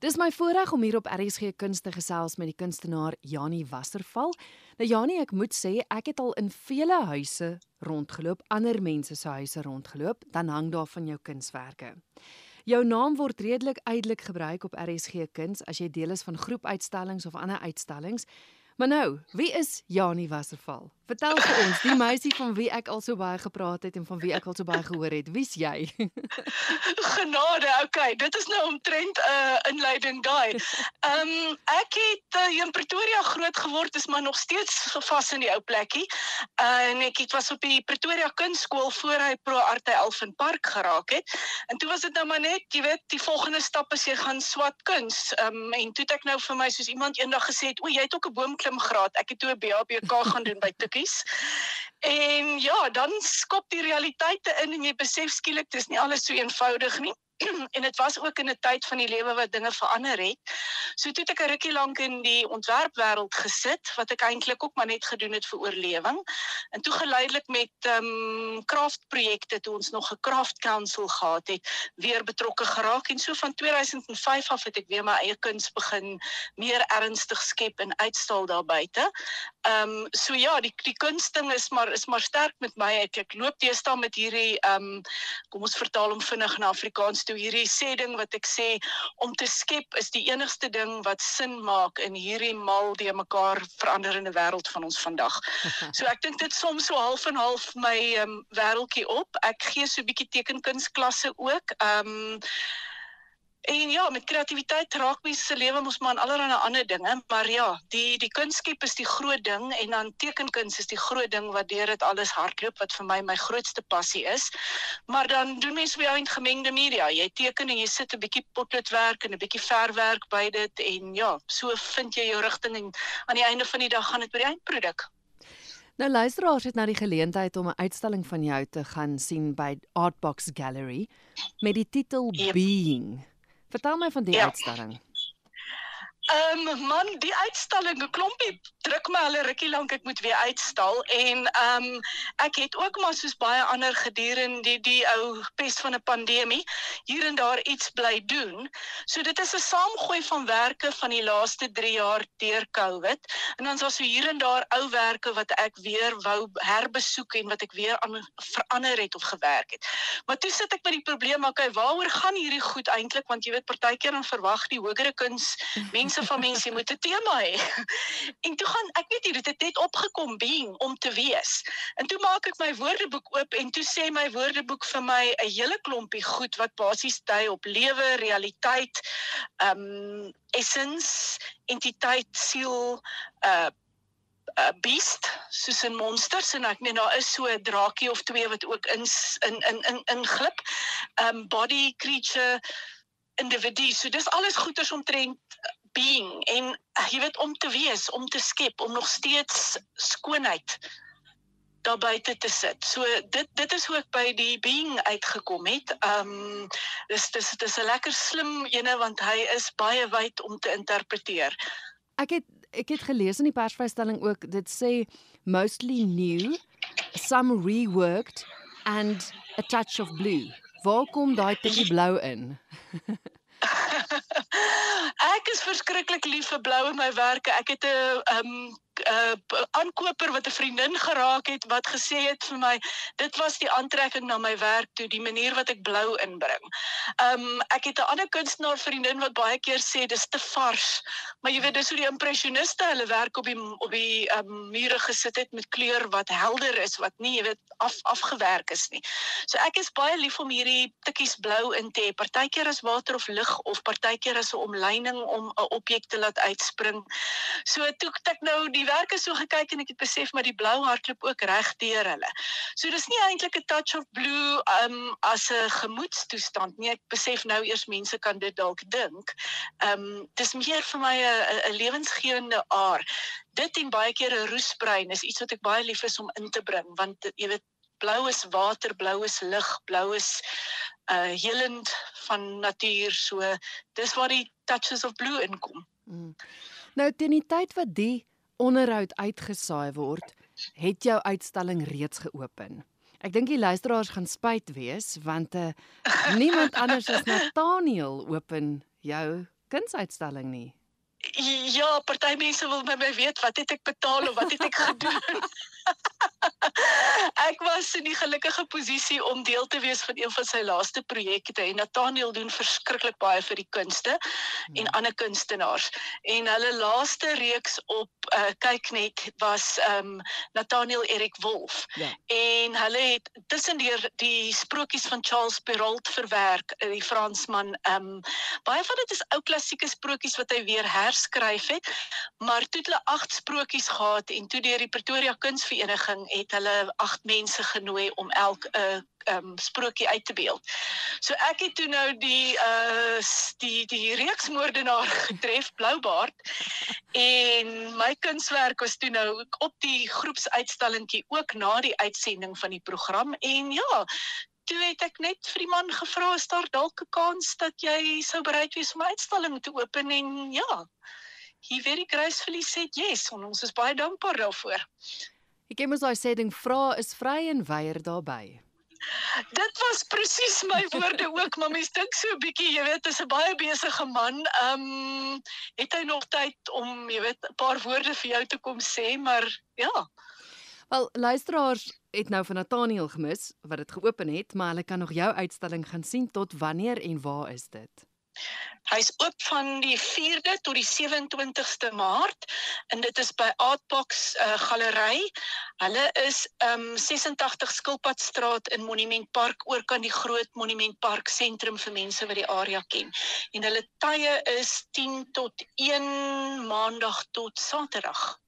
Dis my voorreg om hier op RSG Kuns te gesels met die kunstenaar Janie Wasserval. Nou Janie, ek moet sê ek het al in vele huise rondgeloop, ander mense se huise rondgeloop, dan hang daar van jou kunswerke. Jou naam word redelik uitelik gebruik op RSG Kuns as jy deel is van groepuitstallings of ander uitstallings. Maar nou, wie is Janie Wasserval? Vertel vir ons, die meisie van wie ek al so baie gepraat het en van wie ek al so baie gehoor het. Wie's jy? Genade, okay, dit is nou omtrent 'n uh, inleiding daai. Ehm um, ek het uh, in Pretoria groot geword, is maar nog steeds vas in die ou plekkie. Uh, en ek het was op die Pretoria Kunstskool voor hy Pro Arte Elfin Park geraak het. En toe was dit nou maar net, jy weet, die volgende stap is jy gaan swat kuns. Ehm um, en toe het ek nou vir my soos iemand eendag gesê het, "O, jy het ook 'n boomklimgraad." Ek het toe 'n BABK gaan doen by Tikkies. En ja, dan skop die realiteite in en jy besef skielik dis nie alles so eenvoudig nie. en dit was ook in 'n tyd van die lewe wat dinge verander het. So toe het ek 'n rukkie lank in die ontwerpwêreld gesit wat ek eintlik ook maar net gedoen het vir oorlewing. En toe geleidelik met ehm um, kraftprojekte toe ons nog 'n craft council gehad het, weer betrokke geraak en so van 2005 af het ek weer my eie kuns begin meer ernstig skep en uitstal daar buite. Ehm um, so ja, die die kunsting is maar is maar sterk met my. Ek ek loop teestaan met hierdie ehm um, kom ons vertaal hom vinnig na Afrikaans toe hierdie sê ding wat ek sê om te skep is die enigste ding wat sin maak in hierdie mal die mekaar veranderende wêreld van ons vandag. So ek dink dit soms so half en half my um, wêreldjie op. Ek gee so 'n bietjie tekenkunsklasse ook. Ehm um, En ja, met kreatiwiteit raak mense se lewe mos maar aan allerlei ander dinge, maar ja, die die kunskep is die groot ding en dan tekenkuns is die groot ding wat deur dit alles hardloop wat vir my my grootste passie is. Maar dan doen mense weer in gemengde media. Jy teken en jy sit 'n bietjie potloodwerk en 'n bietjie verfwerk by dit en ja, so vind jy jou rigting en aan die einde van die dag gaan dit by die eindproduk. Nou luisteraars het nou die geleentheid om 'n uitstalling van jou te gaan sien by Artbox Gallery met die titel yep. Being. Vertel my van die ja. uitstalling. Ehm um, man, die uitstalling, 'n klompie druk my al 'n rukkie lank ek moet weer uitstal en ehm um, ek het ook maar soos baie ander gedurende die die ou pes van 'n pandemie hier en daar iets bly doen. So dit is 'n saamgooi van werke van die laaste 3 jaar deur Covid en dan was so hier en daar ou werke wat ek weer wou herbesoek en wat ek weer aan verander het of gewerk het. Maar toe sit ek met die probleem, okay, waaroor gaan hierdie goed eintlik want jy weet partykeer dan verwag die hogere kuns mense meeste van mense moet 'n tema hê. En toe gaan ek weet jy dit het net opgekom being om te wees. En toe maak ek my woordeboek oop en toe sê my woordeboek vir my 'n hele klompie goed wat basies dui op lewe, realiteit, um essence, entiteit, siel, uh 'n uh, beest soos 'n monsters en ek meen daar is so 'n draakie of twee wat ook in in in in inglip. Um body creature individu. So dis alles goeters omtrent being en uh, jy weet om te wees, om te skep, om nog steeds skoonheid daar buite te sit. So dit dit is hoe ek by die being uitgekom het. Um dis dis dis 'n lekker slim ene want hy is baie wyd om te interpreteer. Ek het ek het gelees in die persvrystelling ook dit sê mostly new, some reworked and a touch of blue. Waar kom daai tikkie blou in? ek is verskriklik lief vir blou in my werke. Ek het 'n um 'n uh, aankoper wat 'n vriendin geraak het wat gesê het vir my dit was die aantrekking na my werk toe die manier wat ek blou inbring. Um ek het 'n ander kunstenaar vriendin wat baie keer sê dis te vars. Maar jy weet dis hoe die impressioniste hulle werk op die op die um mure gesit het met kleur wat helder is wat nie jy weet af afgewerk is nie. So ek is baie lief om hierdie tikkies blou in te hê. Partykeer as water of lig of partykeer as 'n omleining om 'n objek te laat uitspring. So toe ek nou die werke so gekyk en ek het besef maar die blou hardloop ook reg deur hulle. So dis nie eintlik 'n touch of blue um as 'n gemoedstoestand nie. Ek besef nou eers mense kan dit dalk dink. Um dis meer vir my 'n 'n lewensgewende aard. Dit en baie keer 'n roesbrein is iets wat ek baie lief is om in te bring want jy weet blou is water, blou is lig, blou is uh helend van natuur. So dis waar die touches of blue inkom. Mm. Nou teen die tyd wat die onderhoud uitgesaai word, het jou uitstalling reeds geopen. Ek dink die luisteraars gaan spyt wees want uh, niemand anders as Nathaniel open jou kunsuitstalling nie. Ja, party mense wil by my weet wat het ek betaal of wat het ek gedoen. ek was in die gelukkige posisie om deel te wees van een van sy laaste projekte en Nathaniel doen verskriklik baie vir die kunste hmm. en ander kunstenaars. En hulle laaste reeks op uh, kyk net was um, Nathaniel Erik Wolf. Ja. En hulle het tussendeur die sprokies van Charles Perrault verwerk, eh, die Fransman. Um, baie van dit is ou klassieke sprokies wat hy weer herskryf het, maar toe het hulle agt sprokies gehad en toe deur die Pretoria Kunsvereniging het hulle agt mense genooi om elk 'n uh, um, sprokie uit te beeld. So ek het toe nou die uh die die reeksmoordenaar getref, Bloubaard. En my kunswerk was toe nou op die groepsuitstallingkie ook na die uitsending van die program en ja, toe het ek net vir die man gevra as daar dalk 'n kans dat jy sou bereid wees om 'n uitstalling te open en ja. He very gracefully said yes en ons is baie dankbaar daarvoor. Ek het mos daai sê ding vra is vry en weier daarbey. Dit was presies my woorde ook, maar mens dink so 'n bietjie, jy weet, is 'n baie besige man. Ehm um, het hy nog tyd om, jy weet, 'n paar woorde vir jou te kom sê, maar ja. Wel, luisteraars het nou van Nathaniel gemis wat dit geopen het, maar hulle kan nog jou uitstalling gaan sien tot wanneer en waar is dit? Hy's oop van die 4de tot die 27ste Maart en dit is by Artbox uh, Galery. Hulle is um 86 Skilpadstraat in Monument Park oor kan die groot Monument Park sentrum vir mense wat die area ken. En hulle tye is 10 tot 1 Maandag tot Saterdag.